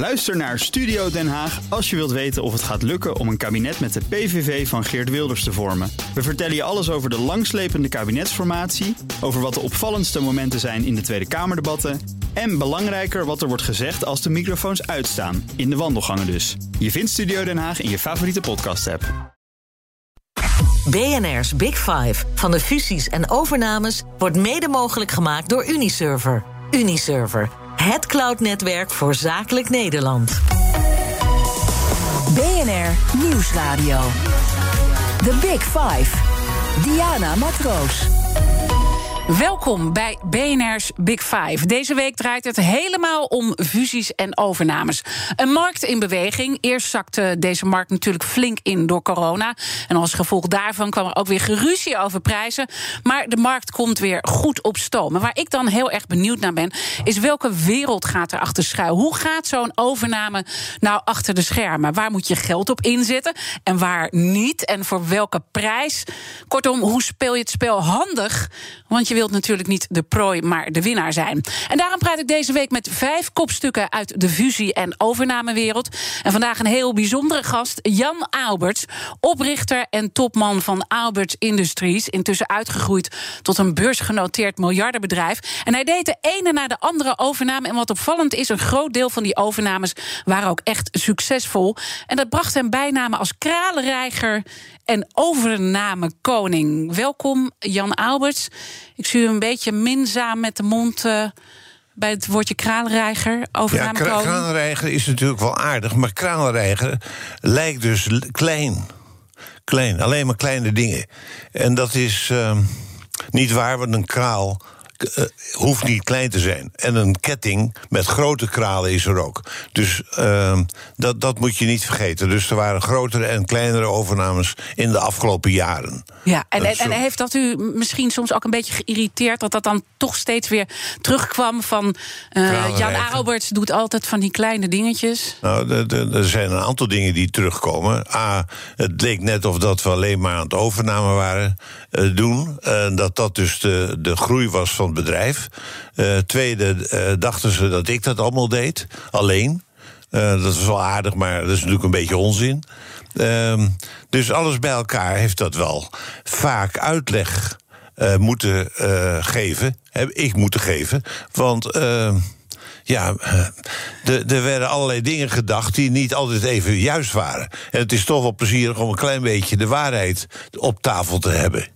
Luister naar Studio Den Haag als je wilt weten of het gaat lukken om een kabinet met de PVV van Geert Wilders te vormen. We vertellen je alles over de langslepende kabinetsformatie, over wat de opvallendste momenten zijn in de Tweede Kamerdebatten en belangrijker wat er wordt gezegd als de microfoons uitstaan, in de wandelgangen dus. Je vindt Studio Den Haag in je favoriete podcast-app. BNR's Big Five van de fusies en overnames wordt mede mogelijk gemaakt door Uniserver. Uniserver, het cloudnetwerk voor zakelijk Nederland. BNR Nieuwsradio. The Big Five. Diana Matroos. Welkom bij BNR's Big Five. Deze week draait het helemaal om fusies en overnames. Een markt in beweging. Eerst zakte deze markt natuurlijk flink in door corona. En als gevolg daarvan kwam er ook weer geruzie over prijzen. Maar de markt komt weer goed op stoom. En waar ik dan heel erg benieuwd naar ben, is welke wereld gaat er achter schuil? Hoe gaat zo'n overname nou achter de schermen? Waar moet je geld op inzetten en waar niet? En voor welke prijs? Kortom, hoe speel je het spel handig? Want je wilt natuurlijk niet de prooi, maar de winnaar zijn. En daarom praat ik deze week met vijf kopstukken uit de fusie- en overnamewereld. En vandaag een heel bijzondere gast, Jan Alberts, oprichter en topman van Alberts Industries. Intussen uitgegroeid tot een beursgenoteerd miljardenbedrijf. En hij deed de ene na de andere overname. En wat opvallend is, een groot deel van die overnames waren ook echt succesvol. En dat bracht hem bijnamen als kralenreiger en overname koning. Welkom, Jan Alberts. Ik zie u een beetje minzaam met de mond. Uh, bij het woordje kraalreiger, overname ja, kraalreiger is natuurlijk wel aardig, maar kraalreiger lijkt dus klein. Klein, alleen maar kleine dingen. En dat is uh, niet waar, want een kraal uh, hoeft niet klein te zijn. En een ketting met grote kralen is er ook. Dus uh, dat, dat moet je niet vergeten. Dus er waren grotere en kleinere overnames in de afgelopen jaren. Ja, en, en, en, heeft dat u misschien soms ook een beetje geïrriteerd... dat dat dan toch steeds weer terugkwam van... Uh, Jan Alberts doet altijd van die kleine dingetjes? Nou, er zijn een aantal dingen die terugkomen. A, het leek net of dat we alleen maar aan het overname waren uh, doen. Dat dat dus de, de groei was van bedrijf. Uh, tweede, uh, dachten ze dat ik dat allemaal deed, alleen. Uh, dat is wel aardig, maar dat is natuurlijk een beetje onzin. Uh, dus alles bij elkaar heeft dat wel vaak uitleg moeten geven. Heb ik moeten geven. Want ja, er werden allerlei dingen gedacht die niet altijd even juist waren. En het is toch wel plezierig om een klein beetje de waarheid op tafel te hebben.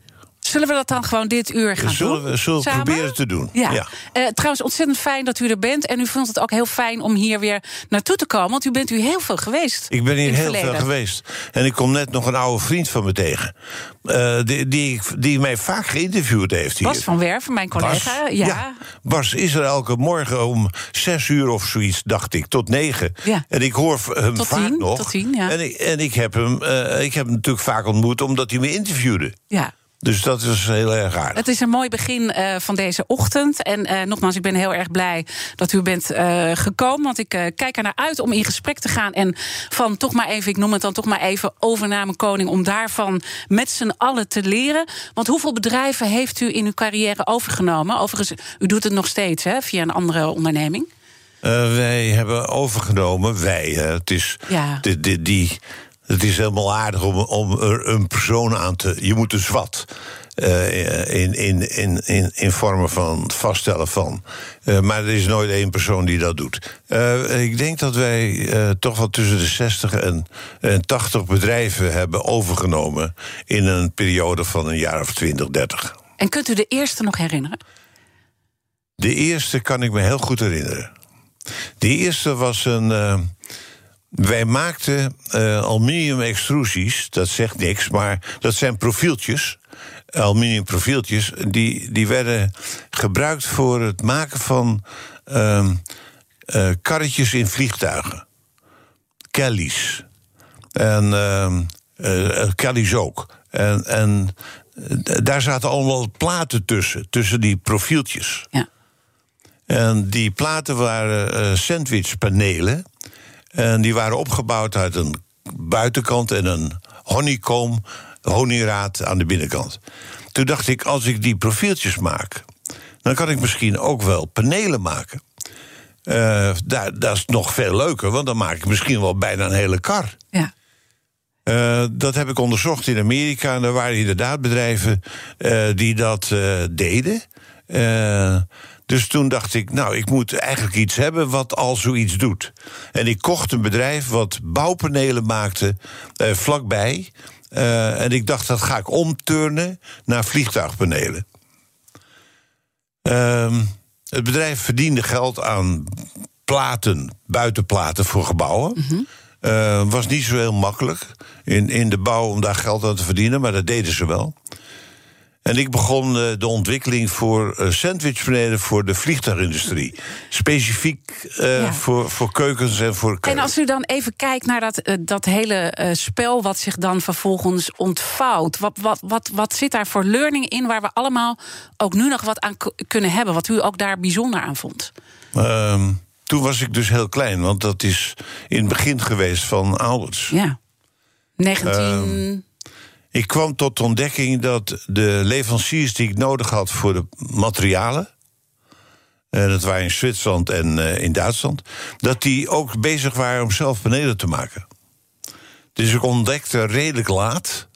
Zullen we dat dan gewoon dit uur gaan zullen doen? We, zullen we proberen te doen. Ja. ja. Uh, trouwens, ontzettend fijn dat u er bent. En u vond het ook heel fijn om hier weer naartoe te komen. Want u bent u heel veel geweest. Ik ben hier heel verleden. veel geweest. En ik kom net nog een oude vriend van me tegen. Uh, die, die, die mij vaak geïnterviewd heeft hier. Bas van Werven, mijn collega. Bas, ja. ja. Bas is er elke morgen om zes uur of zoiets, dacht ik, tot negen. Ja. En ik hoor hem tot vaak tien, nog. Tot tien, ja. En, ik, en ik, heb hem, uh, ik heb hem natuurlijk vaak ontmoet omdat hij me interviewde. Ja. Dus dat is heel erg aardig. Het is een mooi begin uh, van deze ochtend. En uh, nogmaals, ik ben heel erg blij dat u bent uh, gekomen. Want ik kijk er naar uit om in gesprek te gaan. En van toch maar even, ik noem het dan toch maar even, overname koning. Om daarvan met z'n allen te leren. Want hoeveel bedrijven heeft u in uw carrière overgenomen? Overigens, u doet het nog steeds hè, via een andere onderneming. wij hebben overgenomen, wij. het is ja. die, die, die het is helemaal aardig om, om er een persoon aan te. Je moet dus wat. Uh, in, in, in, in, in vormen van vaststellen van. Uh, maar er is nooit één persoon die dat doet. Uh, ik denk dat wij toch wel tussen de 60 en, en 80 bedrijven hebben overgenomen. in een periode van een jaar of 20, 30. En kunt u de eerste nog herinneren? De eerste kan ik me heel goed herinneren. De eerste was een. Wij maakten uh, aluminium extrusies, dat zegt niks, maar dat zijn profieltjes, aluminium profieltjes, die, die werden gebruikt voor het maken van uh, uh, karretjes in vliegtuigen. Kellys. En uh, Kellys ook. En, en daar zaten allemaal platen tussen, tussen die profieltjes. Ja. En die platen waren sandwichpanelen. En die waren opgebouwd uit een buitenkant en een honeycomb, honeyraad aan de binnenkant. Toen dacht ik, als ik die profieltjes maak, dan kan ik misschien ook wel panelen maken. Uh, daar, dat is nog veel leuker, want dan maak ik misschien wel bijna een hele kar. Ja. Uh, dat heb ik onderzocht in Amerika. En er waren inderdaad bedrijven uh, die dat deden. Dus toen dacht ik, nou, ik moet eigenlijk iets hebben wat al zoiets doet. En ik kocht een bedrijf wat bouwpanelen maakte vlakbij. en ik dacht, dat ga ik omturnen naar vliegtuigpanelen. Ehm, het bedrijf verdiende geld aan platen, buitenplaten voor gebouwen. Mm was niet zo heel makkelijk in, in de bouw om daar geld aan te verdienen, maar dat deden ze wel. En ik begon uh, de ontwikkeling voor uh, sandwichpanelen voor de vliegtuigindustrie. Specifiek uh, ja. voor, voor keukens en voor keukens. En als u dan even kijkt naar dat, dat hele spel wat zich dan vervolgens ontvouwt. Wat, wat, wat, wat zit daar voor learning in waar we allemaal ook nu nog wat aan kunnen hebben? Wat u ook daar bijzonder aan vond? Um, toen was ik dus heel klein, want dat is in het begin geweest van Alberts. Ja. 19. Um, ik kwam tot de ontdekking dat de leveranciers die ik nodig had voor de materialen. En dat waren in Zwitserland en uh, in Duitsland. Dat die ook bezig waren om zelf panelen te maken. Dus ik ontdekte redelijk laat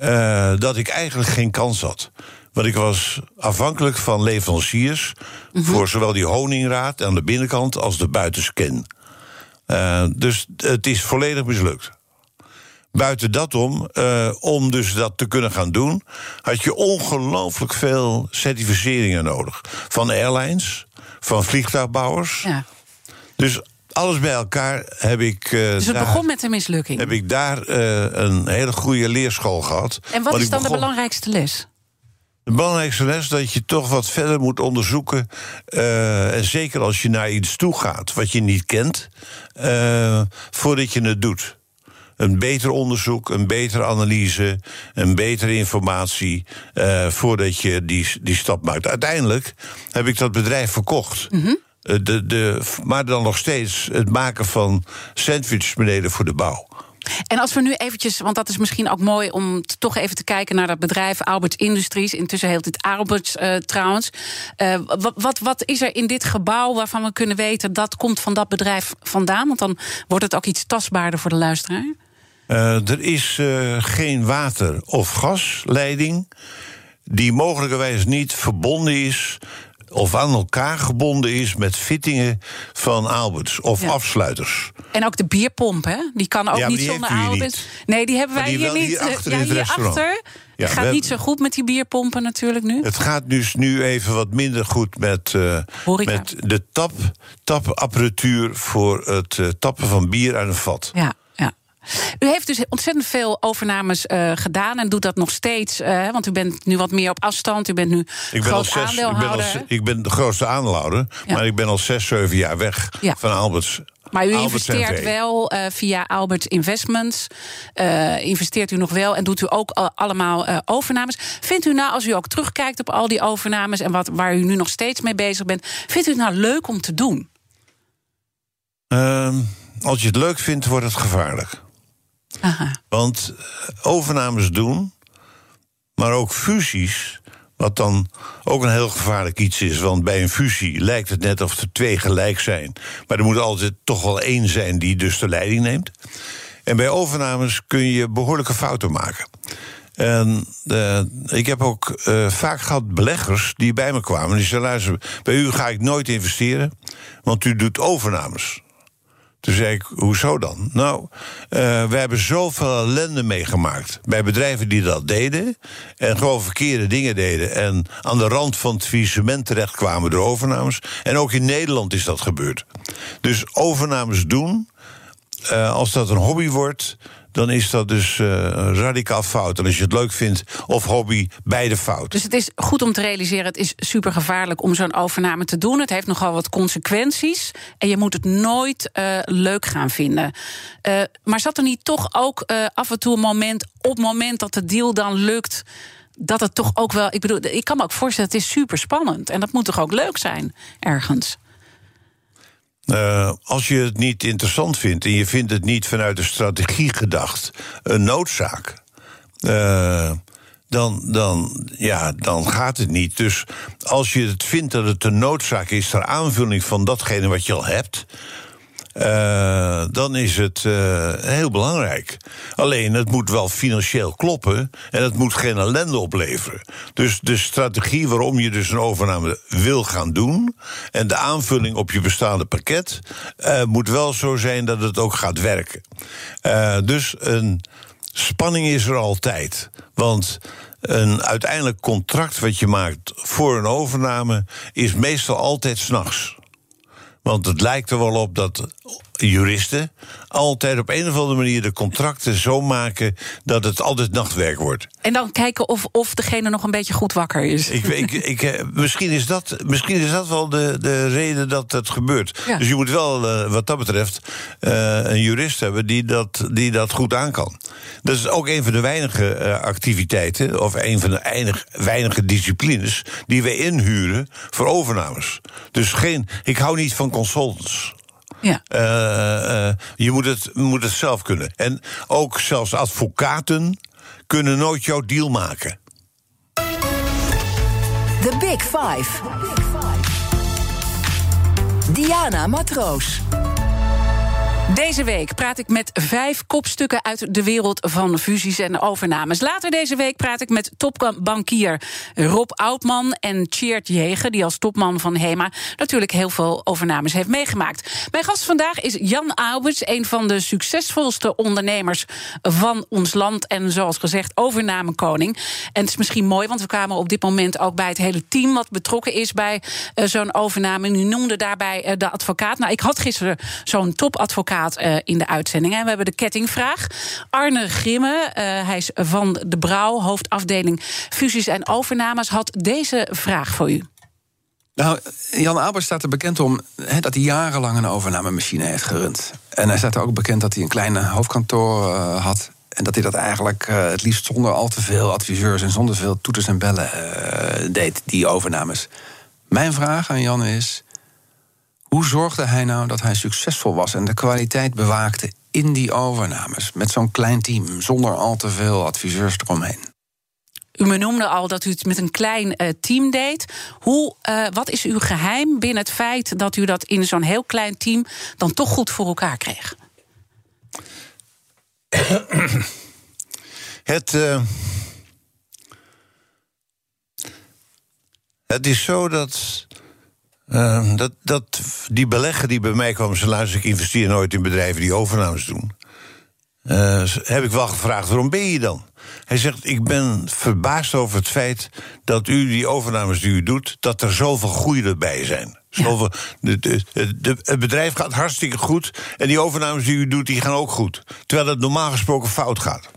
uh, dat ik eigenlijk geen kans had. Want ik was afhankelijk van leveranciers. Mm -hmm. voor zowel die honingraad aan de binnenkant als de buitenscan. Uh, dus het is volledig mislukt. Buiten dat om, uh, om dus dat te kunnen gaan doen, had je ongelooflijk veel certificeringen nodig. Van airlines, van vliegtuigbouwers. Ja. Dus alles bij elkaar heb ik. Uh, dus het daar, begon met een mislukking? Heb ik daar uh, een hele goede leerschool gehad. En wat is dan begon, de belangrijkste les? De belangrijkste les is dat je toch wat verder moet onderzoeken. Uh, en zeker als je naar iets toe gaat wat je niet kent, voordat je het doet een beter onderzoek, een betere analyse, een betere informatie uh, voordat je die, die stap maakt. Uiteindelijk heb ik dat bedrijf verkocht. Mm -hmm. de, de, maar dan nog steeds het maken van sandwiches beneden voor de bouw. En als we nu eventjes, want dat is misschien ook mooi om toch even te kijken naar dat bedrijf Albert Industries. Intussen heet het Alberts uh, trouwens. Uh, wat, wat, wat is er in dit gebouw waarvan we kunnen weten dat komt van dat bedrijf vandaan? Want dan wordt het ook iets tastbaarder voor de luisteraar. Uh, er is uh, geen water- of gasleiding die mogelijkerwijs niet verbonden is of aan elkaar gebonden is met fittingen van Alberts of ja. afsluiters. En ook de bierpomp, hè? Die kan ook ja, niet zonder Alberts. Nee, die hebben wij die hier niet. Ja, in het. Ja, gaat niet zo goed met die bierpompen natuurlijk nu. Het gaat dus nu even wat minder goed met, uh, Horeca. met de tap, tapapparatuur voor het uh, tappen van bier uit een vat. Ja. U heeft dus ontzettend veel overnames uh, gedaan en doet dat nog steeds. Uh, want u bent nu wat meer op afstand. U bent nu Ik ben, al zes, ik, ben al, ik ben de grootste aandeelhouder, Ja. maar ik ben al zes, zeven jaar weg Ja. van Alberts. Maar u investeert NV. wel eh, via Albert Investments. Eh, investeert u nog wel en doet u ook al- allemaal eh, overnames. Vindt u nou, als u ook terugkijkt op al die overnames en wat, waar u nu nog steeds mee bezig bent, vindt u het nou leuk om te doen? Ehm, als je het leuk vindt, wordt het gevaarlijk. Want eh, overnames doen, maar ook fusies, wat dan ook een heel gevaarlijk iets is. Want bij een fusie lijkt het net of er twee gelijk zijn. Maar er moet altijd toch wel één zijn die dus de leiding neemt. En bij overnames kun je behoorlijke fouten maken. En eh, ik heb ook eh, vaak gehad beleggers die bij me kwamen. Die zeiden: luister, bij u ga ik nooit investeren, want u doet overnames. Toen zei ik, hoezo dan? Nou, eh we hebben zoveel ellende meegemaakt bij bedrijven die dat deden... en gewoon verkeerde dingen deden... en aan de rand van het faillissement terechtkwamen door overnames. En ook in Nederland is dat gebeurd. Dus overnames doen, eh, als dat een hobby wordt... dan is dat dus eh, radicaal fout. En als je het leuk vindt, of hobby, beide fout. Dus het is goed om te realiseren: het is super gevaarlijk om zo'n overname te doen. Het heeft nogal wat consequenties. En je moet het nooit eh, leuk gaan vinden. Eh, maar zat er niet toch ook af en toe een moment, op het moment dat de deal dan lukt. Dat het toch ook wel. Ik bedoel, ik kan me ook voorstellen, het is super spannend. En dat moet toch ook leuk zijn, ergens. Eh, als je het niet interessant vindt en je vindt het niet vanuit de strategie gedacht een noodzaak, eh, dan, dan, ja, dan gaat het niet. Dus als je het vindt dat het een noodzaak is ter aanvulling van datgene wat je al hebt. Uh, dan is het uh, heel belangrijk. Alleen het moet wel financieel kloppen en het moet geen ellende opleveren. Dus de strategie waarom je dus een overname wil gaan doen en de aanvulling op je bestaande pakket uh, moet wel zo zijn dat het ook gaat werken. dus een spanning is er altijd. Want een uiteindelijk contract wat je maakt voor een overname is meestal altijd s'nachts. Want het lijkt er wel op dat juristen altijd op een of andere manier de contracten zo maken dat het altijd nachtwerk wordt. En dan kijken of, of degene nog een beetje goed wakker is. Ik, ik, ik, eh, misschien, is dat, misschien is dat wel de, de reden dat het gebeurt. Ja. Dus je moet wel, uh, wat dat betreft, uh, een jurist hebben die dat, die dat goed aan kan. Dat is ook een van de weinige uh, activiteiten, of een van de einig, weinige disciplines die wij inhuren voor overnames. Dus geen, ik hou niet van consultants. Ja. Uh, uh, je moet het, moet het zelf kunnen. En ook zelfs advocaten kunnen nooit jouw deal maken. The Big Five. Diana Matroos. Deze week praat ik met vijf kopstukken uit de wereld van fusies en overnames. Later deze week praat ik met topbankier Rob Oudman en Tjeerd Jegen, die als topman van HEMA natuurlijk heel veel overnames heeft meegemaakt. Mijn gast vandaag is Jan Alberts, een van de succesvolste ondernemers van ons land en zoals gezegd overnamekoning. En het is misschien mooi, want we kwamen op dit moment ook bij het hele team wat betrokken is bij uh, zo'n overname. U noemde daarbij uh, de advocaat. Nou, ik had gisteren zo'n topadvocaat uh, in de uitzending. En we hebben de kettingvraag. Arne Grimme, uh, hij is van de Brouw, hoofdafdeling fusies en overnames, had deze vraag voor u. Nou, Jan Albert staat er bekend om dat hij jarenlang een overnamemachine heeft gerund. En hij staat er ook bekend dat hij een kleine hoofdkantoor uh, had. En dat hij dat eigenlijk het liefst zonder al te veel adviseurs en zonder veel toeters en bellen deed, die overnames. Mijn vraag aan Jan is: hoe zorgde hij nou dat hij succesvol was en de kwaliteit bewaakte in die overnames? Met zo'n klein team, zonder al te veel adviseurs eromheen. U benoemde al dat u het met een klein uh, team deed. Hoe, uh, wat is uw geheim binnen het feit dat u dat in zo'n heel klein team dan toch goed voor elkaar kreeg? Het. Uh, het is zo dat uh, dat, dat, die belegger die bij mij kwam, ze luister, ik investeer nooit in bedrijven die overnames doen. Uh, heb ik wel gevraagd, waarom ben je dan? Hij zegt, ik ben verbaasd over het feit dat u die overnames die u doet... dat er zoveel groei erbij zijn. Zoveel, de, de, de, het bedrijf gaat hartstikke goed... en die overnames die u doet, die gaan ook goed. Terwijl het normaal gesproken fout gaat.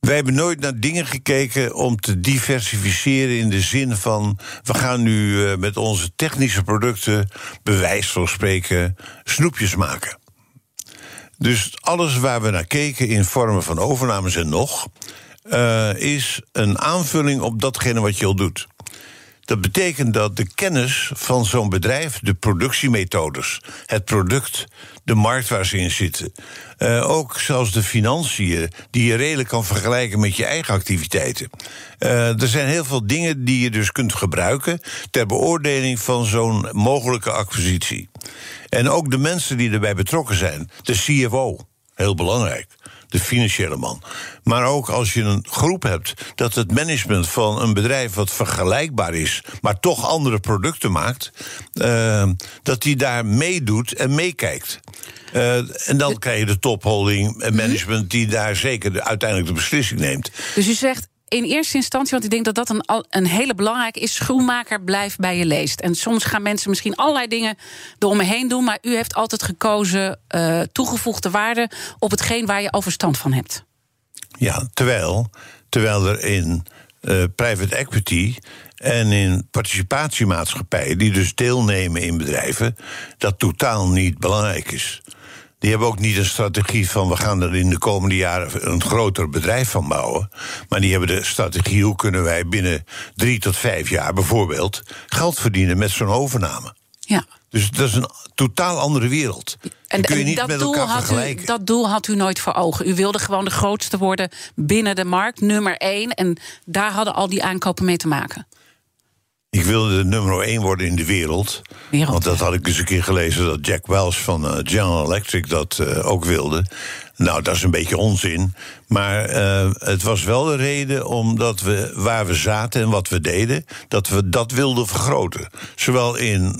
Wij hebben nooit naar dingen gekeken om te diversificeren in de zin van we gaan nu uh, met onze technische producten, bewijs van spreken, snoepjes maken. Dus alles waar we naar keken in vormen van overnames en nog, uh, is een aanvulling op datgene wat je al doet. Dat betekent dat de kennis van zo'n bedrijf, de productiemethodes, het product, de markt waar ze in zitten, uh, ook zelfs de financiën, die je redelijk kan vergelijken met je eigen activiteiten. Uh, er zijn heel veel dingen die je dus kunt gebruiken ter beoordeling van zo'n mogelijke acquisitie. En ook de mensen die erbij betrokken zijn, de CFO, heel belangrijk de financiële man. Maar ook als je een groep hebt dat het management van een bedrijf wat vergelijkbaar is, maar toch andere producten maakt, uh, dat die daar meedoet en meekijkt. Uh, en dan krijg je de topholding management die daar zeker de, uiteindelijk de beslissing neemt. Dus u zegt in eerste instantie, want ik denk dat dat een, een hele belangrijke is... schoenmaker blijft bij je leest. En soms gaan mensen misschien allerlei dingen eromheen doen... maar u heeft altijd gekozen uh, toegevoegde waarde... op hetgeen waar je al verstand van hebt. Ja, terwijl, terwijl er in uh, private equity en in participatiemaatschappijen... die dus deelnemen in bedrijven, dat totaal niet belangrijk is... Die hebben ook niet een strategie van we gaan er in de komende jaren een groter bedrijf van bouwen. Maar die hebben de strategie hoe kunnen wij binnen drie tot vijf jaar bijvoorbeeld geld verdienen met zo'n overname. Ja. Dus dat is een totaal andere wereld. En, kun je niet dat, met doel elkaar had u, dat doel had u nooit voor ogen. U wilde gewoon de grootste worden binnen de markt, nummer één. En daar hadden al die aankopen mee te maken. Ik wilde de nummer 1 worden in de wereld. Wereld, want dat had ik eens een keer gelezen dat Jack Welch van eh, General Electric dat eh, ook wilde. Nou, dat is een beetje onzin. Maar eh, het was wel de reden omdat we waar we zaten en wat we deden, dat we dat wilden vergroten. Zowel in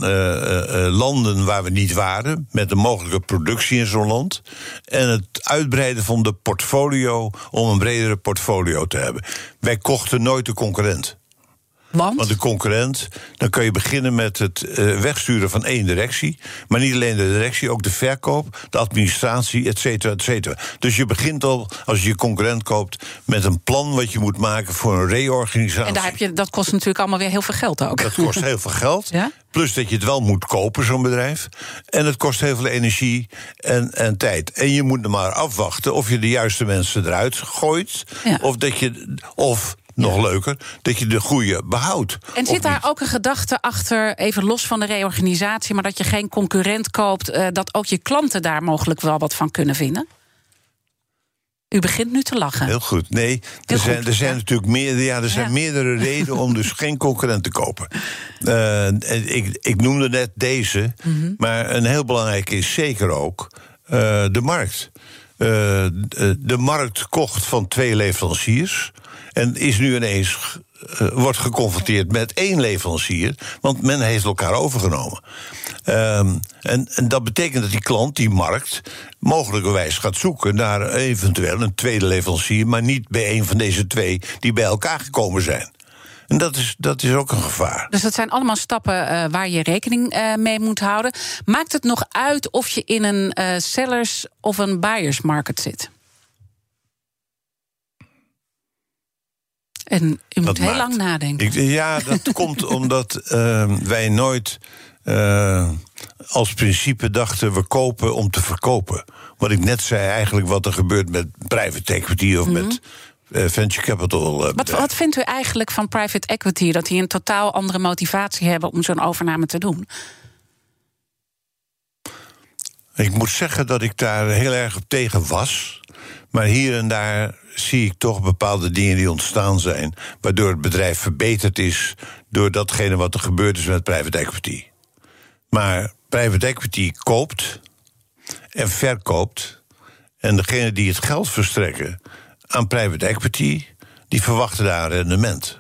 landen waar we niet waren, met een mogelijke productie in zo'n land. En het uitbreiden van de portfolio om een bredere portfolio te hebben. Wij kochten nooit de concurrent. Want? Want de concurrent, dan kun je beginnen met het eh, wegsturen van één directie. Maar niet alleen de directie, ook de verkoop, de administratie, et cetera, et cetera. Dus je begint al, als je je concurrent koopt, met een plan wat je moet maken voor een reorganisatie. en daar heb je, dat kost natuurlijk allemaal weer heel veel geld ook. Dat kost heel veel geld. Ja? Plus dat je het wel moet kopen, zo'n bedrijf. En het kost heel veel energie en, en tijd. En je moet er maar afwachten of je de juiste mensen eruit gooit. Ja. Of dat je. Of nog leuker, dat je de goede behoudt. En zit daar niet. ook een gedachte achter, even los van de reorganisatie, maar dat je geen concurrent koopt, eh, dat ook je klanten daar mogelijk wel wat van kunnen vinden? U begint nu te lachen. Heel goed. Nee, er Heel zijn, goed, er zijn ja. natuurlijk meer, ja, er zijn Ja. meerdere redenen om dus geen concurrent te kopen. Eh, ik, ik noemde net deze, Mhm. maar een heel belangrijk is zeker ook eh, de markt. De, de markt kocht van twee leveranciers en is nu ineens eh, wordt geconfronteerd met één leverancier, want men heeft elkaar overgenomen. Ehm, en, en dat betekent dat die klant, die markt, mogelijkerwijs gaat zoeken naar eventueel een tweede leverancier, maar niet bij een van deze twee die bij elkaar gekomen zijn. En dat is, dat is ook een gevaar. Dus dat zijn allemaal stappen eh, waar je rekening eh, mee moet houden. Maakt het nog uit of je in een sellers- of een buyers market zit? En u moet Dat heel maakt. lang nadenken. Ik, ja, dat komt omdat eh, wij nooit eh, als principe dachten we kopen om te verkopen. Wat ik net zei, eigenlijk wat er gebeurt met private equity of met eh, venture capital. eh, Mhm. Wat, wat vindt u eigenlijk van private equity? Dat die een totaal andere motivatie hebben om zo'n overname te doen? Ik moet zeggen dat ik daar heel erg op tegen was. Maar hier en daar zie ik toch bepaalde dingen die ontstaan zijn. Waardoor het bedrijf verbeterd is door datgene wat er gebeurd is met private equity. Maar private equity koopt en verkoopt. En degene die het geld verstrekken aan private equity, die verwachten daar een rendement.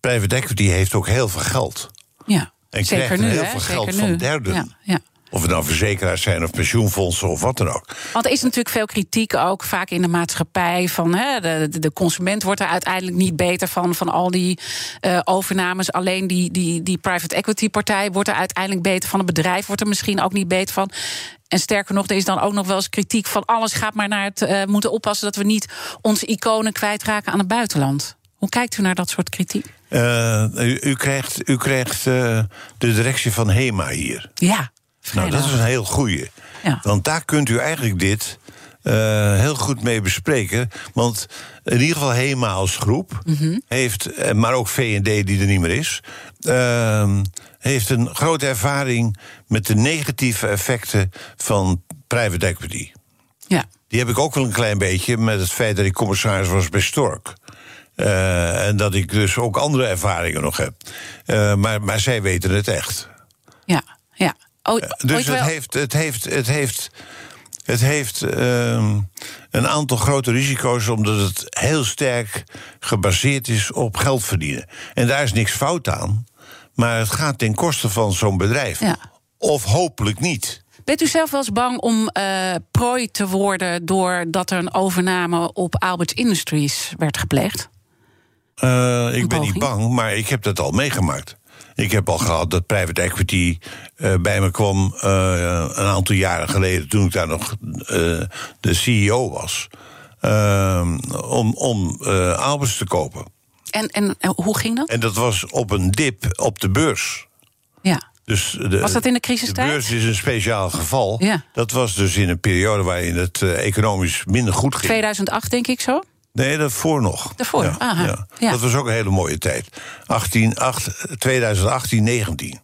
Private equity heeft ook heel veel geld. Ja, En zeker krijgt nu. heel hè? veel geld nu. van derden. Ja, ja. Of het nou verzekeraars zijn of pensioenfondsen of wat dan ook. Want er is natuurlijk veel kritiek ook vaak in de maatschappij. Van, hè, de, de, consument wordt er uiteindelijk niet beter van. Van al die eh, overnames. Alleen die, die, die private equity partij wordt er uiteindelijk beter van. Het bedrijf wordt er misschien ook niet beter van. En sterker nog, er is dan ook nog wel eens kritiek van alles gaat maar naar het eh, moeten oppassen dat we niet onze iconen kwijtraken aan het buitenland. Hoe kijkt u naar dat soort kritiek? Eh, u, u krijgt, u krijgt de directie van HEMA hier. Ja, Nou, dat is een heel goeie. Ja. Want daar kunt u eigenlijk dit eh, heel goed mee bespreken. Want in ieder geval HEMA als groep Mhm. heeft, eh, maar ook V&D die er niet meer is... ehm, heeft een grote ervaring met de negatieve effecten van private equity. ja. Die heb ik ook wel een klein beetje met het feit dat ik commissaris was bij Stork. Eh, en dat ik dus ook andere ervaringen nog heb. Maar, maar zij weten het echt. Ja, ja. O- Dus ooit het heeft, het heeft, het heeft, het heeft ehm, een aantal grote risico's, omdat het heel sterk gebaseerd is op geld verdienen. En daar is niks fout aan, maar het gaat ten koste van zo'n bedrijf. Ja. Of hopelijk niet. Bent u zelf wel eens bang om eh, prooi te worden doordat er een overname op Albert Industries werd gepleegd? Eh, ik ben niet bang, maar ik heb dat al meegemaakt. Ik heb al gehad dat private equity eh, bij me kwam eh, een aantal jaren geleden, toen ik daar nog eh, de CEO was, om, om te kopen. En, en, en hoe ging dat? En dat was op een dip op de beurs. Ja. Dus de, Was dat in de de crisistijd? beurs is een speciaal geval. Ja. Dat was dus in een periode waarin het economisch minder goed ging. 2008, denk ik zo. Nee, daarvoor nog. Daarvoor, Ja, aha, ja. ja. Dat was ook een hele mooie tijd. 18, 8, 2018, 19.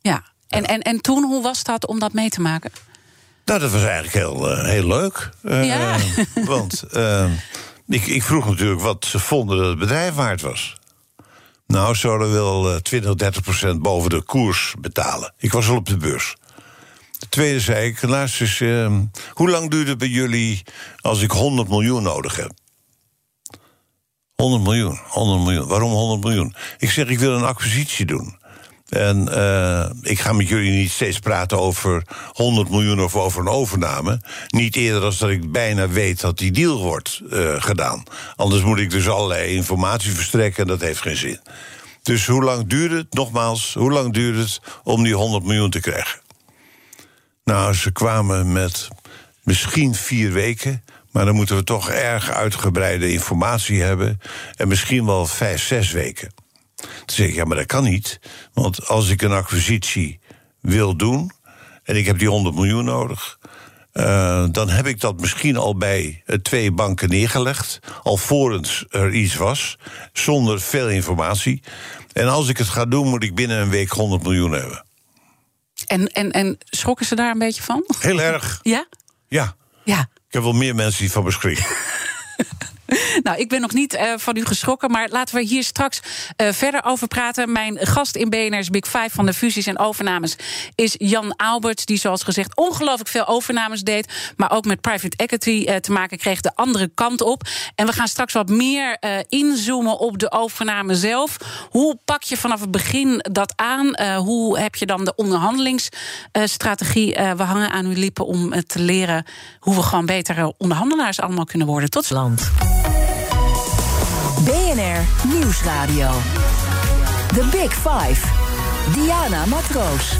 Ja. En, en, en toen, hoe was dat om dat mee te maken? Nou, dat was eigenlijk heel, eh, heel leuk. Eh, Ja. Want eh, ik, ik vroeg natuurlijk wat ze vonden dat het bedrijf waard was. Nou, ze zouden wel eh, 20, 30 procent boven de koers betalen. Ik was al op de beurs. De tweede zei ik, luister eens, eh, hoe lang duurt het bij jullie als ik 100 miljoen nodig heb? 100 miljoen, 100 miljoen. Waarom 100 miljoen? Ik zeg, ik wil een acquisitie doen. En eh, ik ga met jullie niet steeds praten over 100 miljoen of over een overname. Niet eerder als dat ik bijna weet dat die deal wordt eh, gedaan. Anders moet ik dus allerlei informatie verstrekken en dat heeft geen zin. Dus hoe lang duurt het, nogmaals, hoe lang duurt het om die 100 miljoen te krijgen? Nou, ze kwamen met misschien vier weken. Maar dan moeten we toch erg uitgebreide informatie hebben. En misschien wel vijf, zes weken. Toen zeg ik, ja, maar dat kan niet. Want als ik een acquisitie wil doen. en ik heb die 100 miljoen nodig. eh, dan heb ik dat misschien al bij eh, twee banken neergelegd. alvorens er iets was. Zonder veel informatie. En als ik het ga doen, moet ik binnen een week 100 miljoen hebben. En, en, en schrokken ze daar een beetje van? Heel erg. Ja? Ja. Ja. Ik heb wel meer mensen die van me schrikken. Nou, ik ben nog niet eh, van u geschrokken, maar laten we hier straks eh, verder over praten. Mijn gast in BNR's Big Five van de fusies en overnames is Jan Alberts, die zoals gezegd ongelooflijk veel overnames deed, maar ook met private equity eh, te maken kreeg de andere kant op. En we gaan straks wat meer inzoomen op de overname zelf. Hoe pak je vanaf het begin dat aan? Hoe heb je dan de onderhandelingsstrategie? We hangen aan uw lippen om te leren hoe we gewoon betere onderhandelaars allemaal kunnen worden. Tot Land. BNR Nieuwsradio. The Big Five. Diana Matroos.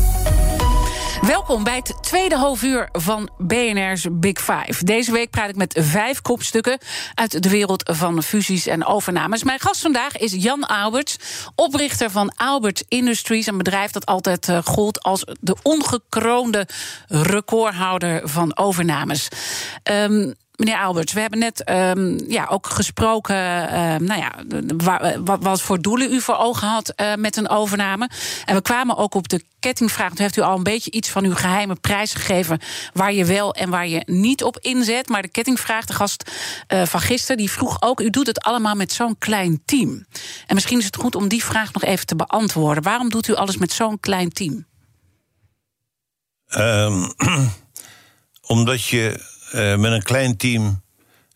Welkom bij het tweede halfuur van BNR's Big Five. Deze week praat ik met vijf kopstukken uit de wereld van fusies en overnames. Mijn gast vandaag is Jan Alberts, oprichter van Alberts Industries, een bedrijf dat altijd uh, gold als de ongekroonde recordhouder van overnames. Um, Meneer Alberts, we hebben net um, ja, ook gesproken. Uh, nou ja, wat, wat voor doelen u voor ogen had uh, met een overname. En we kwamen ook op de kettingvraag. Toen heeft u al een beetje iets van uw geheime prijs gegeven. Waar je wel en waar je niet op inzet. Maar de kettingvraag, de gast uh, van gisteren, die vroeg ook: U doet het allemaal met zo'n klein team. En misschien is het goed om die vraag nog even te beantwoorden. Waarom doet u alles met zo'n klein team? Um, omdat je uh, met een klein team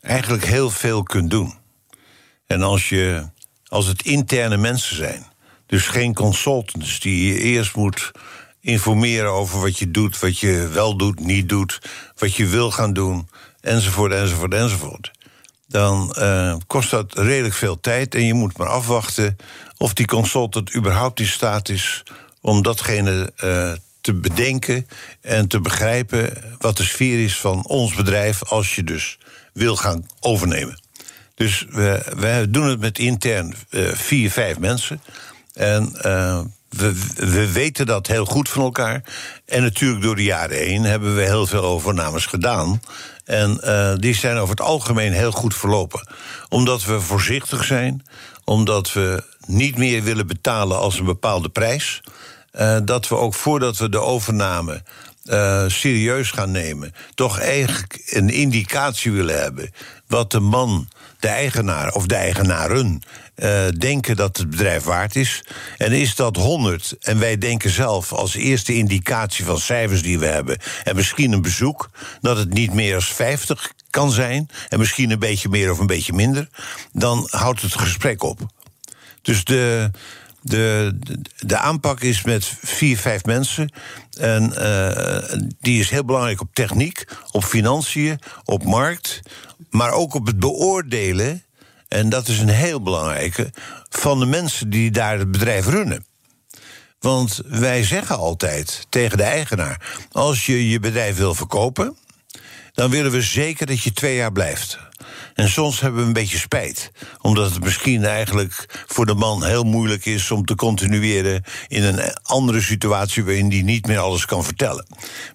eigenlijk heel veel kunt doen. En als, je, als het interne mensen zijn, dus geen consultants die je eerst moet informeren over wat je doet, wat je wel doet, niet doet, wat je wil gaan doen, enzovoort, enzovoort, enzovoort. Dan uh, kost dat redelijk veel tijd en je moet maar afwachten of die consultant überhaupt in staat is om datgene uh, te bedenken en te begrijpen wat de sfeer is van ons bedrijf als je dus wil gaan overnemen. Dus we, we doen het met intern uh, vier, vijf mensen. En uh, we, we weten dat heel goed van elkaar. En natuurlijk door de jaren heen hebben we heel veel overnames gedaan. En uh, die zijn over het algemeen heel goed verlopen. Omdat we voorzichtig zijn, omdat we niet meer willen betalen als een bepaalde prijs. Uh, dat we ook voordat we de overname uh, serieus gaan nemen, toch eigenlijk een indicatie willen hebben wat de man, de eigenaar of de eigenaren uh, denken dat het bedrijf waard is. En is dat 100 en wij denken zelf als eerste indicatie van cijfers die we hebben en misschien een bezoek dat het niet meer als 50 kan zijn en misschien een beetje meer of een beetje minder, dan houdt het gesprek op. Dus de de, de, aanpak is met vier, vijf mensen. En uh, die is heel belangrijk op techniek, op financiën, op markt. Maar ook op het beoordelen. En dat is een heel belangrijke. van de mensen die daar het bedrijf runnen. Want wij zeggen altijd tegen de eigenaar: als je je bedrijf wil verkopen. dan willen we zeker dat je twee jaar blijft. En soms hebben we een beetje spijt. Omdat het misschien eigenlijk voor de man heel moeilijk is om te continueren in een andere situatie waarin hij niet meer alles kan vertellen.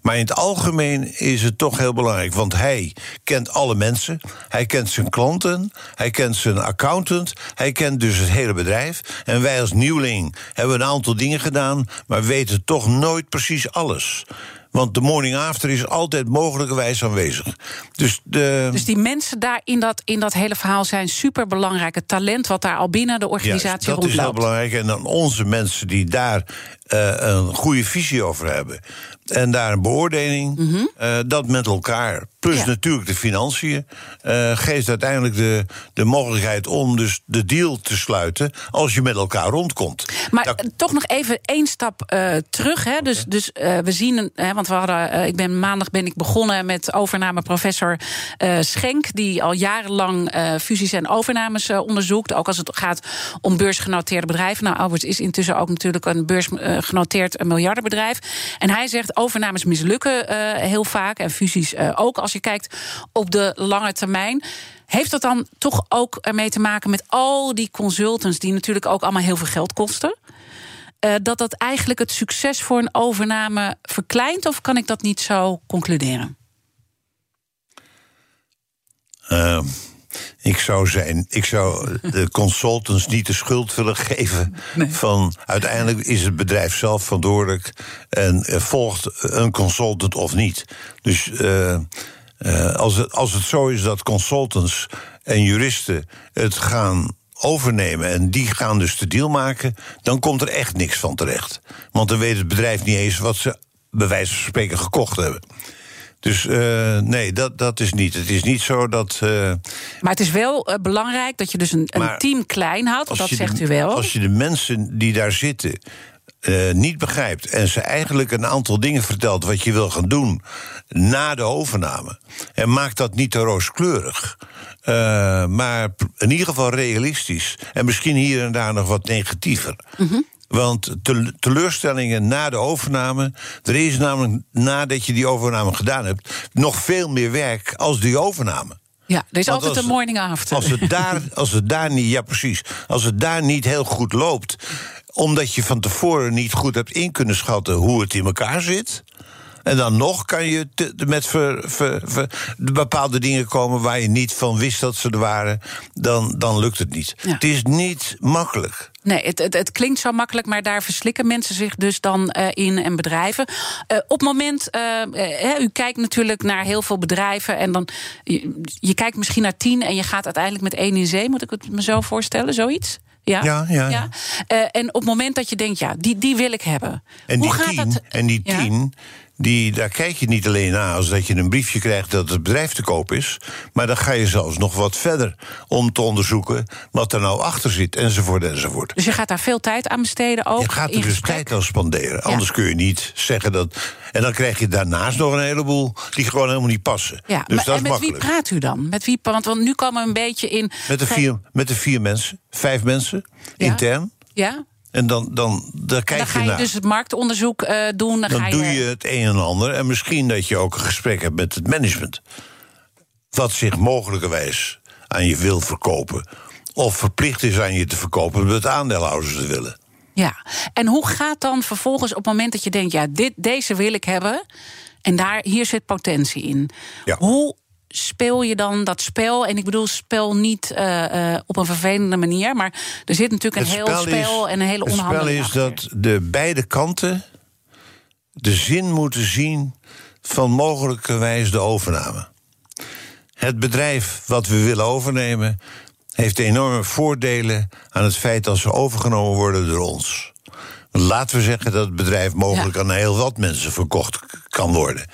Maar in het algemeen is het toch heel belangrijk. Want hij kent alle mensen. Hij kent zijn klanten. Hij kent zijn accountant. Hij kent dus het hele bedrijf. En wij als nieuweling hebben een aantal dingen gedaan. maar weten toch nooit precies alles. Want de morning after is altijd mogelijkerwijs aanwezig. Dus, de, Dus die mensen daar in dat, in dat hele verhaal zijn super belangrijk. Het talent wat daar al binnen de organisatie Juist, dat is rondloopt. heel belangrijk. En dan onze mensen die daar eh, een goede visie over hebben. En daar een beoordeling, eh, dat met elkaar. Plus Mhm. Ja. natuurlijk de financiën. eh, geeft uiteindelijk de, de mogelijkheid om dus de deal te sluiten. als je met elkaar rondkomt. Maar Dat- eh, toch nog even één stap terug. Hè. Dus, dus we zien, hè, want we hadden, ik ben maandag ben ik begonnen met overname professor Schenk, die al jarenlang fusies en overnames onderzoekt. Ook als het gaat om beursgenoteerde bedrijven. Nou, Alberts is intussen ook natuurlijk een beursgenoteerd miljardenbedrijf. En hij zegt overnames mislukken eh, heel vaak en fusies eh, ook. Als je kijkt op de lange termijn. Heeft dat dan toch ook ermee te maken met al die consultants die natuurlijk ook allemaal heel veel geld kosten? Eh, dat dat eigenlijk het succes voor een overname verkleint? Of kan ik dat niet zo concluderen? Eh, ik zou, zijn, ik zou de consultants niet de schuld willen geven. Van uiteindelijk is het bedrijf zelf verantwoordelijk. En eh, volgt een consultant of niet. Dus eh, eh, als, het, als het zo is dat consultants en juristen het gaan overnemen en die gaan dus de deal maken, dan komt er echt niks van terecht. Want dan weet het bedrijf niet eens wat ze bij wijze van spreken gekocht hebben. Dus eh, nee, dat, dat is niet. Het is niet zo dat. eh, Maar het is wel eh, belangrijk dat je dus een, een team klein houdt. als Dat zegt de, u wel. Als je de mensen die daar zitten. niet begrijpt en ze eigenlijk een aantal dingen vertelt wat je wil gaan doen na de overname. En maakt dat niet te rooskleurig, maar in ieder geval realistisch. En misschien hier en daar nog wat negatiever. Mhm. Want tel- teleurstellingen na de overname. Er is namelijk nadat je die overname gedaan hebt. nog veel meer werk als die overname. ja, er is Want altijd als- een morning after. Als het, daar, als het daar niet, ja precies. Als het daar niet heel goed loopt, omdat je van tevoren niet goed hebt in kunnen schatten hoe het in elkaar zit. En dan nog kan je te- met ver- ver- ver- bepaalde dingen komen waar je niet van wist dat ze er waren. Dan, dan lukt het niet. Ja. Het is niet makkelijk. Nee, het, het, het klinkt zo makkelijk, maar daar verslikken mensen zich dus dan eh, in en bedrijven. Eh, op het moment, eh, u kijkt natuurlijk naar heel veel bedrijven en dan je, je kijkt misschien naar tien en je gaat uiteindelijk met één in zee. Moet ik het me zo voorstellen, zoiets? Ja, Ja, ja, ja. En op het moment dat je denkt, ja, die, die wil ik hebben. En Hoe die gaat tien, dat? en die Ja? Die, daar kijk je niet alleen naar als dat je een briefje krijgt dat het bedrijf te koop is. Maar dan ga je zelfs nog wat verder om te onderzoeken wat er nou achter zit, enzovoort, enzovoort. Dus je gaat daar veel tijd aan besteden ook. Je gaat er dus gesprek? tijd aan spanderen. Anders kun je niet zeggen dat. En dan krijg je daarnaast nog een heleboel die gewoon helemaal niet passen. Ja, dus maar, dat en is met wie praat u dan? Met wie, want, want nu komen we een beetje in. Met de, vier, met de vier mensen, vijf mensen, Ja. intern. Ja, En dan, dan daar kijk dan ga je naar. dus het marktonderzoek eh, doen. Dan, dan ga doe je het een en ander. En misschien dat je ook een gesprek hebt met het management. Wat zich mogelijkerwijs aan je wil verkopen. Of verplicht is aan je te verkopen, omdat aandeelhouders het willen. Ja, en hoe gaat dan vervolgens op het moment dat je denkt, ja, dit, deze wil ik hebben, en daar, hier zit potentie in. Ja. Hoe speel je dan dat spel? En ik bedoel, spel niet eh, eh, op een vervelende manier, maar er zit natuurlijk een heel spel en een hele Het spel onderhandeling. is achter. dat de beide kanten de zin moeten zien van mogelijkerwijs de overname. Het bedrijf wat we willen overnemen heeft enorme voordelen aan het feit dat ze overgenomen worden door ons. Laten we zeggen dat het bedrijf mogelijk Ja. aan heel wat mensen verkocht kan worden.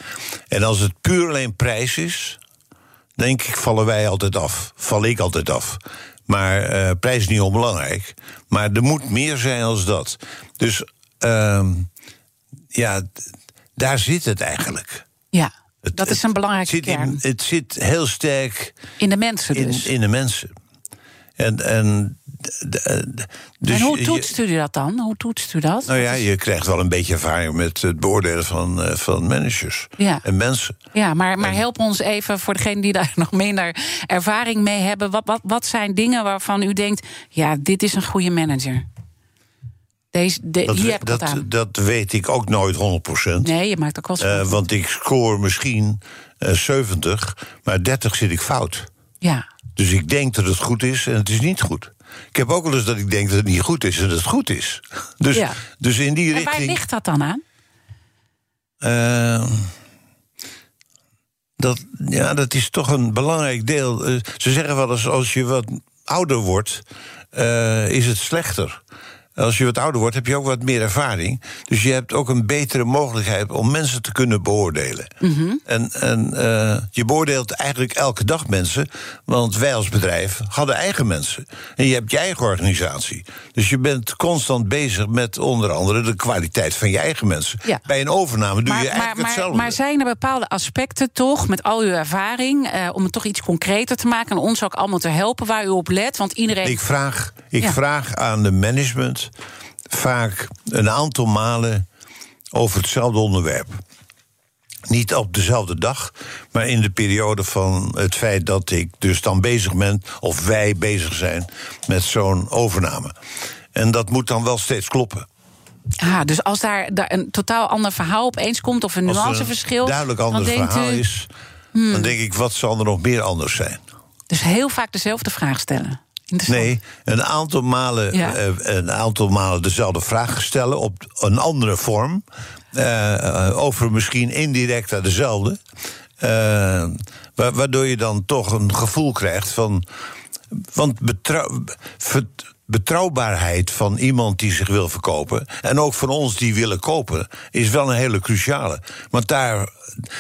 En als het puur alleen prijs is, denk ik, vallen wij altijd af. Val ik altijd af. Maar eh, prijs is niet onbelangrijk. Maar er moet meer zijn als dat. Dus ehm, ja, daar zit het eigenlijk. Ja, Het- dat is het een belangrijke zit kern. in- het zit heel sterk In de mensen in, dus. in de mensen. En, en, dus en hoe je- toetst u dat dan? Hoe toetst u dat? Nou ja, je krijgt wel een beetje ervaring met het beoordelen van, eh, van managers Ja. en mensen. Ja, maar, maar help ons even voor degenen die daar nog minder ervaring mee hebben. Wat, wat, wat zijn dingen waarvan u denkt: ja, dit is een goede manager? Deze, de, Dat, hier dat, aan. dat weet ik ook nooit 100%. Nee, je maakt ook wel Eh, fouten. want ik score misschien eh 70, maar 30 zit ik fout. Ja, Dus ik denk dat het goed is en het is niet goed. Ik heb ook wel eens dat ik denk dat het niet goed is en dat het goed is. Dus, Ja. dus in die en waar richting. ligt dat dan aan? Uh, dat, ja, dat is toch een belangrijk deel. Uh, ze zeggen wel eens: als je wat ouder wordt, uh, is het slechter als je wat ouder wordt, heb je ook wat meer ervaring. Dus je hebt ook een betere mogelijkheid om mensen te kunnen beoordelen. Mhm. En, en uh, je beoordeelt eigenlijk elke dag mensen. Want wij als bedrijf hadden eigen mensen. En je hebt je eigen organisatie. Dus je bent constant bezig met onder andere de kwaliteit van je eigen mensen. Ja. Bij een overname doe maar, je eigenlijk maar, hetzelfde. Maar zijn er bepaalde aspecten toch, met al uw ervaring, uh, om het toch iets concreter te maken en ons ook allemaal te helpen waar u op let? Want iedereen. Ik vraag, ik Ja. vraag aan de management vaak een aantal malen over hetzelfde onderwerp. Niet op dezelfde dag, maar in de periode van het feit dat ik dus dan bezig ben, of wij bezig zijn met zo'n overname. En dat moet dan wel steeds kloppen. Ah, dus als daar, daar een totaal ander verhaal opeens komt of een er nuanceverschil. een duidelijk ander verhaal u, is, hmm. dan denk ik, wat zal er nog meer anders zijn? Dus heel vaak dezelfde vraag stellen. Nee, een aantal malen, Ja. eh, een aantal malen dezelfde vraag stellen op een andere vorm. eh, over misschien indirect dezelfde. eh, wa- waardoor je dan toch een gevoel krijgt van. Want betrouw- betrouwbaarheid van iemand die zich wil verkopen. en ook van ons die willen kopen. is wel een hele cruciale. Want daar.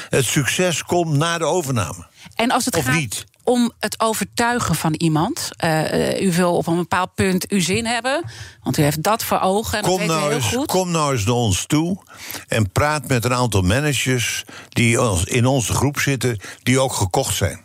het succes komt na de overname. En als het Of gaat niet? Om het overtuigen van iemand. eh, eh, u wil op een bepaald punt uw zin hebben. Want u heeft dat voor ogen. En dat Kom u nou, heel eens, goed. kom nou eens naar ons toe en praat met een aantal managers die in onze groep zitten, die ook gekocht zijn.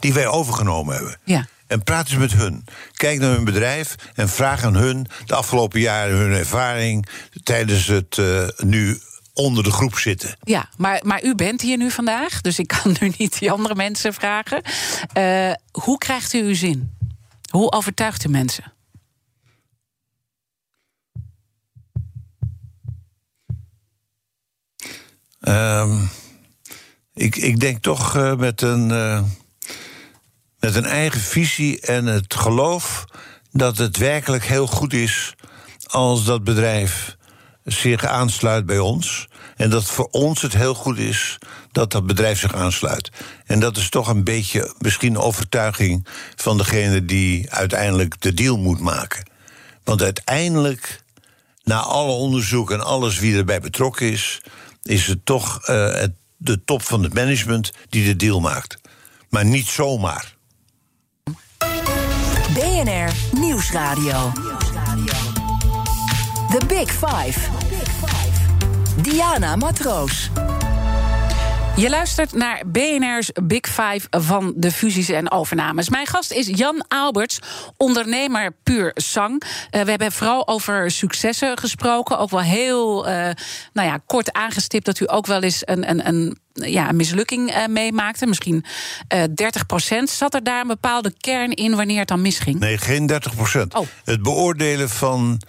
Die wij overgenomen hebben. Ja. En praat eens met hun. Kijk naar hun bedrijf en vraag aan hun de afgelopen jaren hun ervaring tijdens het eh, nu onder de groep zitten. Ja, maar, maar u bent hier nu vandaag, dus ik kan nu niet die andere mensen vragen. Eh, hoe krijgt u uw zin? Hoe overtuigt u mensen? Ehm, ik, ik denk toch eh, met, een, eh, met een eigen visie en het geloof dat het werkelijk heel goed is als dat bedrijf zich aansluit bij ons. En dat voor ons het heel goed is dat dat bedrijf zich aansluit. En dat is toch een beetje misschien overtuiging van degene die uiteindelijk de deal moet maken. Want uiteindelijk na alle onderzoek en alles wie erbij betrokken is, is het toch eh, de top van het management die de deal maakt. Maar niet zomaar. BNR Nieuwsradio. The Big Five. Diana Matroos. Je luistert naar BNR's Big Five van de fusies en overnames. Mijn gast is Jan Alberts, ondernemer puur zang. Eh, we hebben vooral over successen gesproken. Ook wel heel eh, nou ja, kort aangestipt dat u ook wel eens een, een, een, ja, een mislukking eh, meemaakte. Misschien eh 30 procent. Zat er daar een bepaalde kern in wanneer het dan misging? Nee, geen 30 procent. Oh. Het beoordelen van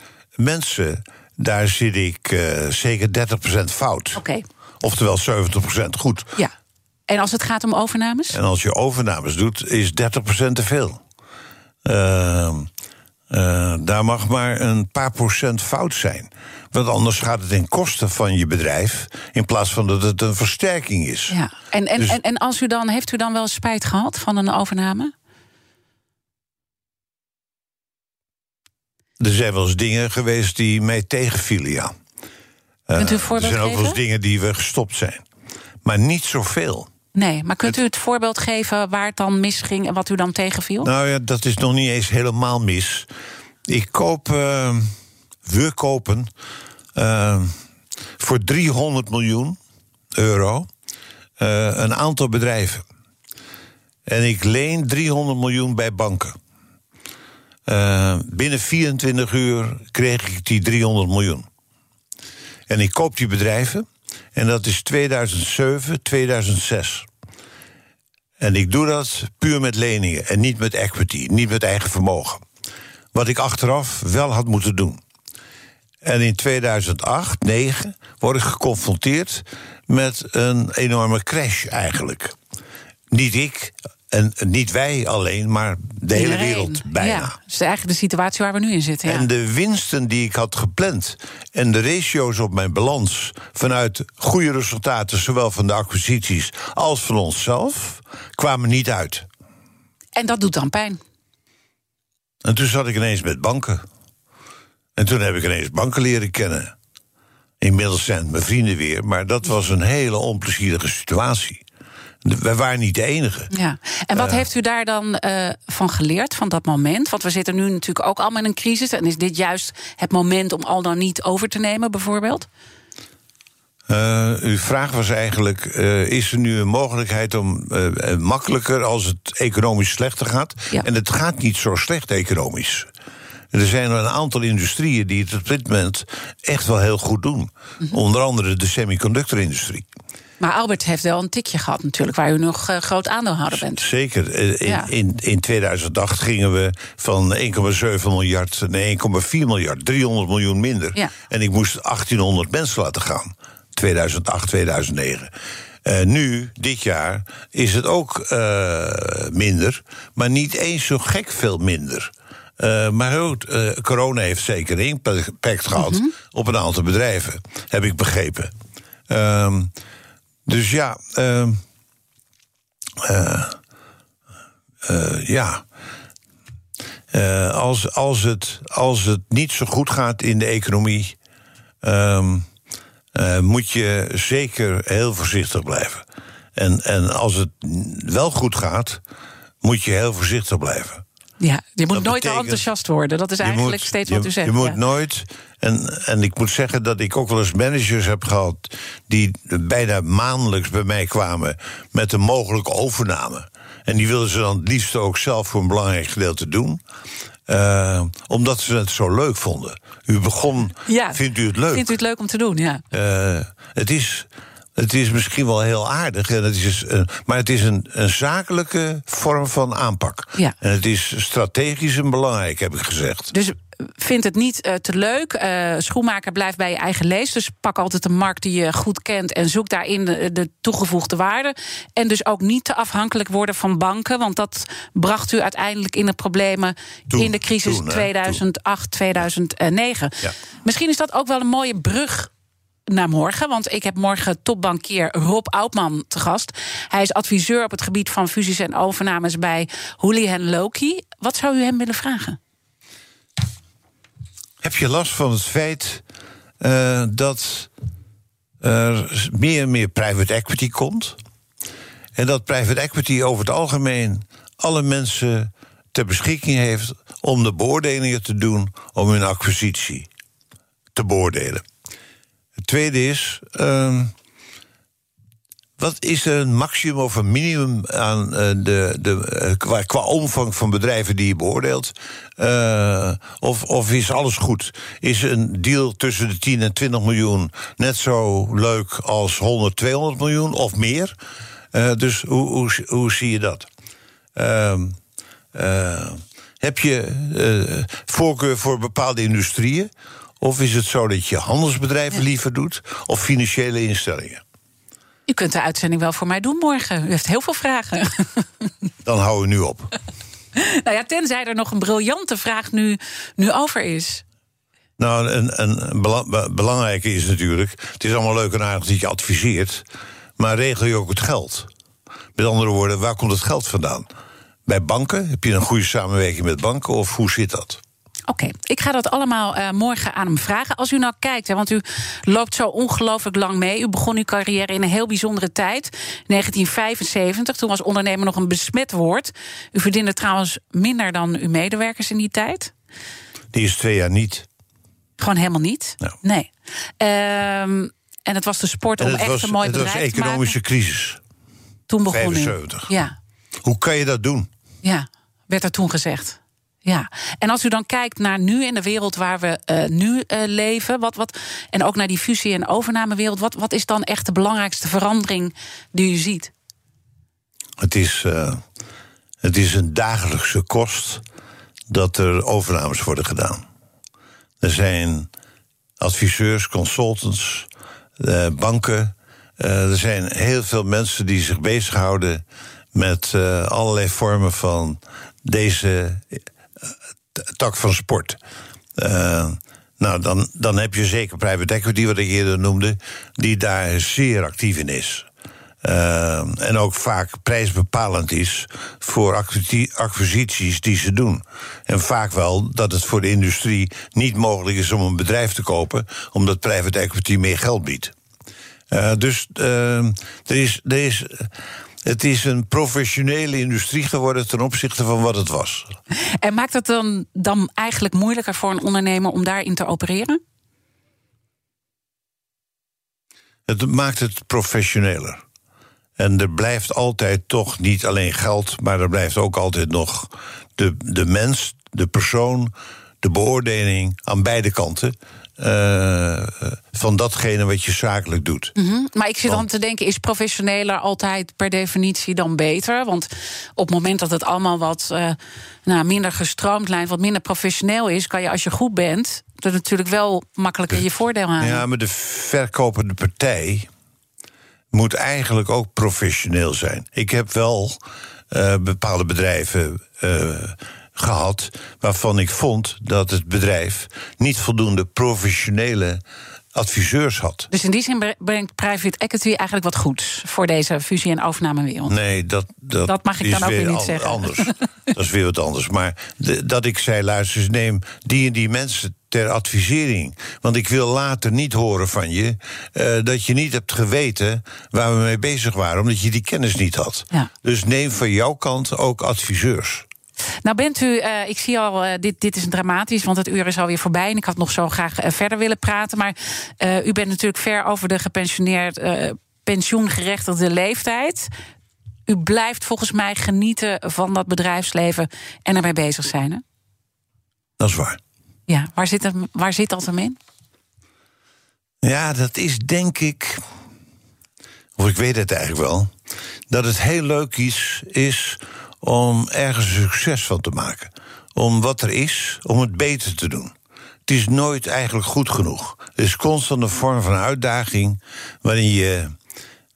mensen, daar zit ik eh, zeker 30 procent fout. Oké, Oftewel 70 procent goed. ja. En als het gaat om overnames? En als je overnames doet, is 30 procent te veel. Eh, daar mag maar een paar procent fout zijn. Want anders gaat het ten koste van je bedrijf... in plaats van dat het een versterking is. Ja. En, en, Dus- en, en als u dan, heeft u dan wel spijt gehad van een overname? Er zijn wel eens dingen geweest die mij tegenvielen, ja. Eh, Kunt u een er zijn ook wel eens dingen die we gestopt zijn. Maar niet zoveel. Nee, maar kunt u het voorbeeld geven waar het dan misging en wat u dan tegenviel? Nou ja, dat is nog niet eens helemaal mis. Ik koop, eh, we kopen eh, voor 300 miljoen euro eh, een aantal bedrijven. En ik leen 300 miljoen bij banken. Eh, binnen 24 uur kreeg ik die 300 miljoen. En ik koop die bedrijven. En dat is 2007, 2006. En ik doe dat puur met leningen en niet met equity, niet met eigen vermogen. Wat ik achteraf wel had moeten doen. En in 2008, 2009 word ik geconfronteerd met een enorme crash eigenlijk. Niet ik, En niet wij alleen, maar de hele wereld bijna. Ja, dat is eigenlijk de situatie waar we nu in zitten. Ja. En de winsten die ik had gepland en de ratio's op mijn balans vanuit goede resultaten, zowel van de acquisities als van onszelf, kwamen niet uit. en dat doet dan pijn. En toen zat ik ineens met banken. En toen heb ik ineens banken leren kennen. Inmiddels zijn het mijn vrienden weer, maar dat was een hele onplezierige situatie. Wij waren niet de enige. Ja. En wat heeft u daar dan eh, van geleerd, van dat moment? Want we zitten nu natuurlijk ook allemaal in een crisis. En is dit juist het moment om al dan niet over te nemen, bijvoorbeeld? Uh, uw vraag was eigenlijk: uh, is er nu een mogelijkheid om uh, makkelijker als het economisch slechter gaat? Ja. En het gaat niet zo slecht economisch. Er zijn een aantal industrieën die het op dit moment echt wel heel goed doen. Mhm. Onder andere de semiconductorindustrie. Maar Albert heeft wel een tikje gehad natuurlijk, waar u nog uh, groot aandeelhouder bent. Zeker. In, Ja. in, in 2008 gingen we van 1,7 miljard naar 1,4 miljard. 300 miljoen minder. Ja. En ik moest 1800 mensen laten gaan. 2008, 2009. Eh, nu, dit jaar, is het ook eh, minder. Maar niet eens zo gek veel minder. Eh, maar goed, eh, corona heeft zeker impact gehad op een aantal bedrijven, heb ik begrepen. Ehm, dus ja, ehm, eh, eh, ja. Eh, als, als, het, als het niet zo goed gaat in de economie, ehm, eh, moet je zeker heel voorzichtig blijven. En, en als het wel goed gaat, moet je heel voorzichtig blijven. Ja, je moet Dat nooit te betekent- enthousiast worden. Dat is eigenlijk moet- steeds je, wat u zegt. Je moet ja. nooit. En, en ik moet zeggen dat ik ook wel eens managers heb gehad. die bijna maandelijks bij mij kwamen. met een mogelijke overname. En die wilden ze dan het liefst ook zelf voor een belangrijk gedeelte doen. Eh, omdat ze het zo leuk vonden. U begon. Ja. Vindt u het leuk? Vindt u het leuk om te doen? Ja. Eh, het, is, het is misschien wel heel aardig, en het is, een- maar het is een, een zakelijke vorm van aanpak. Ja. En het is strategisch en belangrijk, heb ik gezegd. Dus vind het niet eh, te leuk. Eh, schoenmaker blijft bij je eigen lees. Dus pak altijd een markt die je goed kent en zoek daarin de, de toegevoegde waarde. En dus ook niet te afhankelijk worden van banken. Want dat bracht u uiteindelijk in de problemen Toen, in de crisis toen, hè, 2008, 2009. Ja. Misschien is dat ook wel een mooie brug naar morgen. Want ik heb morgen topbankier Rob Oudman te gast. Hij is adviseur op het gebied van fusies en overnames bij Houlihan Loki. Wat zou u hem willen vragen? Heb je last van het feit eh, dat er meer en meer private equity komt? En dat private equity over het algemeen alle mensen ter beschikking heeft om de beoordelingen te doen om hun acquisitie te beoordelen. Tweede is. ehm, wat is er een maximum of een minimum aan eh, de, de, eh, qua, omvang van bedrijven die je beoordeelt? Eh, of, of is alles goed? Is een deal tussen de 10 en 20 miljoen net zo leuk als 100, 200 miljoen of meer? Dus hoe, hoe, hoe zie je dat? Ehm, eh, heb je voorkeur voor bepaalde industrieën? Of is het zo dat je handelsbedrijven liever doet? Of financiële instellingen? U kunt de uitzending wel voor mij doen morgen. U heeft heel veel vragen. Dan hou je nu op. nou ja, tenzij er nog een briljante vraag nu, nu over is. Nou, een, een bela- be- belangrijke is natuurlijk... het is allemaal leuk en aardig dat je adviseert... maar regel je ook het geld? Met andere woorden, waar komt het geld vandaan? Bij banken? Heb je een goede samenwerking met banken? Of hoe zit dat? Oké, ik ga dat allemaal eh, morgen aan hem vragen. Als u nou kijkt, hè, want u loopt zo ongelooflijk lang mee. U begon uw carrière in een heel bijzondere tijd. 1975, toen was ondernemer nog een besmet woord. U verdiende trouwens minder dan uw medewerkers in die tijd. Die is twee jaar niet. Gewoon helemaal niet. Nou. Nee. Ehm, en het was de sport om het echt was, een mooi het was bedrijf te maken. economische crisis. Toen begon 75. u. Ja, Hoe kan je dat doen? ja, werd er toen gezegd. Ja, en als u dan kijkt naar nu in de wereld waar we eh, nu eh, leven, wat, wat, en ook naar die fusie- en overnamewereld, wat, wat is dan echt de belangrijkste verandering die u ziet? Het is, eh, het is een dagelijkse kost dat er overnames worden gedaan. Er zijn adviseurs, consultants, banken. er zijn heel veel mensen die zich bezighouden met allerlei vormen van deze tak van sport. Uh, nou, dan, dan heb je zeker private equity, wat ik eerder noemde, die daar zeer actief in is. Uh, en ook vaak prijsbepalend is voor acquisities die ze doen. En vaak wel dat het voor de industrie niet mogelijk is om een bedrijf te kopen, omdat private equity meer geld biedt. Dus uh, er is. Er is het is een professionele industrie geworden ten opzichte van wat het was. En maakt het dan, dan eigenlijk moeilijker voor een ondernemer om daarin te opereren? Het maakt het professioneler. En er blijft altijd toch niet alleen geld, maar er blijft ook altijd nog de, de mens, de persoon, de beoordeling aan beide kanten. Uh, van datgene wat je zakelijk doet. Mm -hmm. Maar ik zit dan te denken, is professioneler altijd per definitie dan beter? Want op het moment dat het allemaal wat uh, nou, minder gestroomd lijnt, wat minder professioneel is, kan je als je goed bent, er natuurlijk wel makkelijker je voordeel halen. Ja, maar de verkopende partij moet eigenlijk ook professioneel zijn. Ik heb wel uh, bepaalde bedrijven gehad waarvan ik vond dat het bedrijf niet voldoende professionele adviseurs had. Dus in die zin brengt private equity eigenlijk wat goeds voor deze fusie- en overnamewereld? Nee, dat, dat, dat mag ik dan ook weer niet zeggen. Anders. dat is weer wat anders. Maar de, dat ik zei, luister neem die en die mensen ter advisering. Want ik wil later niet horen van je uh, dat je niet hebt geweten waar we mee bezig waren, omdat je die kennis niet had. Ja. Dus neem van jouw kant ook adviseurs. Nou bent u, uh, ik zie al, uh, dit, dit is dramatisch, want het uur is alweer voorbij. En ik had nog zo graag uh, verder willen praten. Maar u bent natuurlijk ver over de gepensioneerd, pensioengerechtigde leeftijd. U blijft volgens mij genieten van dat bedrijfsleven en ermee bezig zijn. Hè? Dat is waar. Ja, waar zit, het, waar zit dat hem in? Ja, dat is denk ik. Of ik weet het eigenlijk wel. Dat het heel leuk is, is om ergens succes van te maken. Om wat er is, om het beter te doen. Het is nooit eigenlijk goed genoeg. Het is constant een vorm van uitdaging waarin je,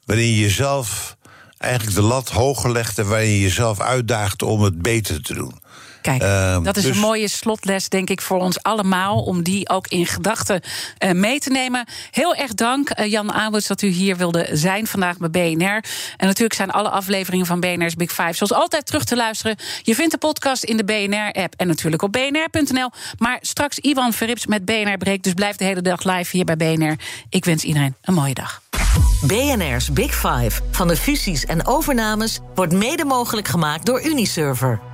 waarin je jezelf eigenlijk de lat hoger legt en waarin je jezelf uitdaagt om het beter te doen. Kijk, uh, dat is dus... een mooie slotles, denk ik, voor ons allemaal. Om die ook in gedachten uh, mee te nemen. Heel erg dank, uh, Jan Aarts, dat u hier wilde zijn vandaag bij BNR. En natuurlijk zijn alle afleveringen van BNR's Big Five zoals altijd terug te luisteren. Je vindt de podcast in de BNR-app en natuurlijk op bnr.nl. Maar straks Iwan Verrips met BNR Breek. Dus blijf de hele dag live hier bij BNR. Ik wens iedereen een mooie dag. BNR's Big Five. Van de fusies en overnames wordt mede mogelijk gemaakt door Uniserver.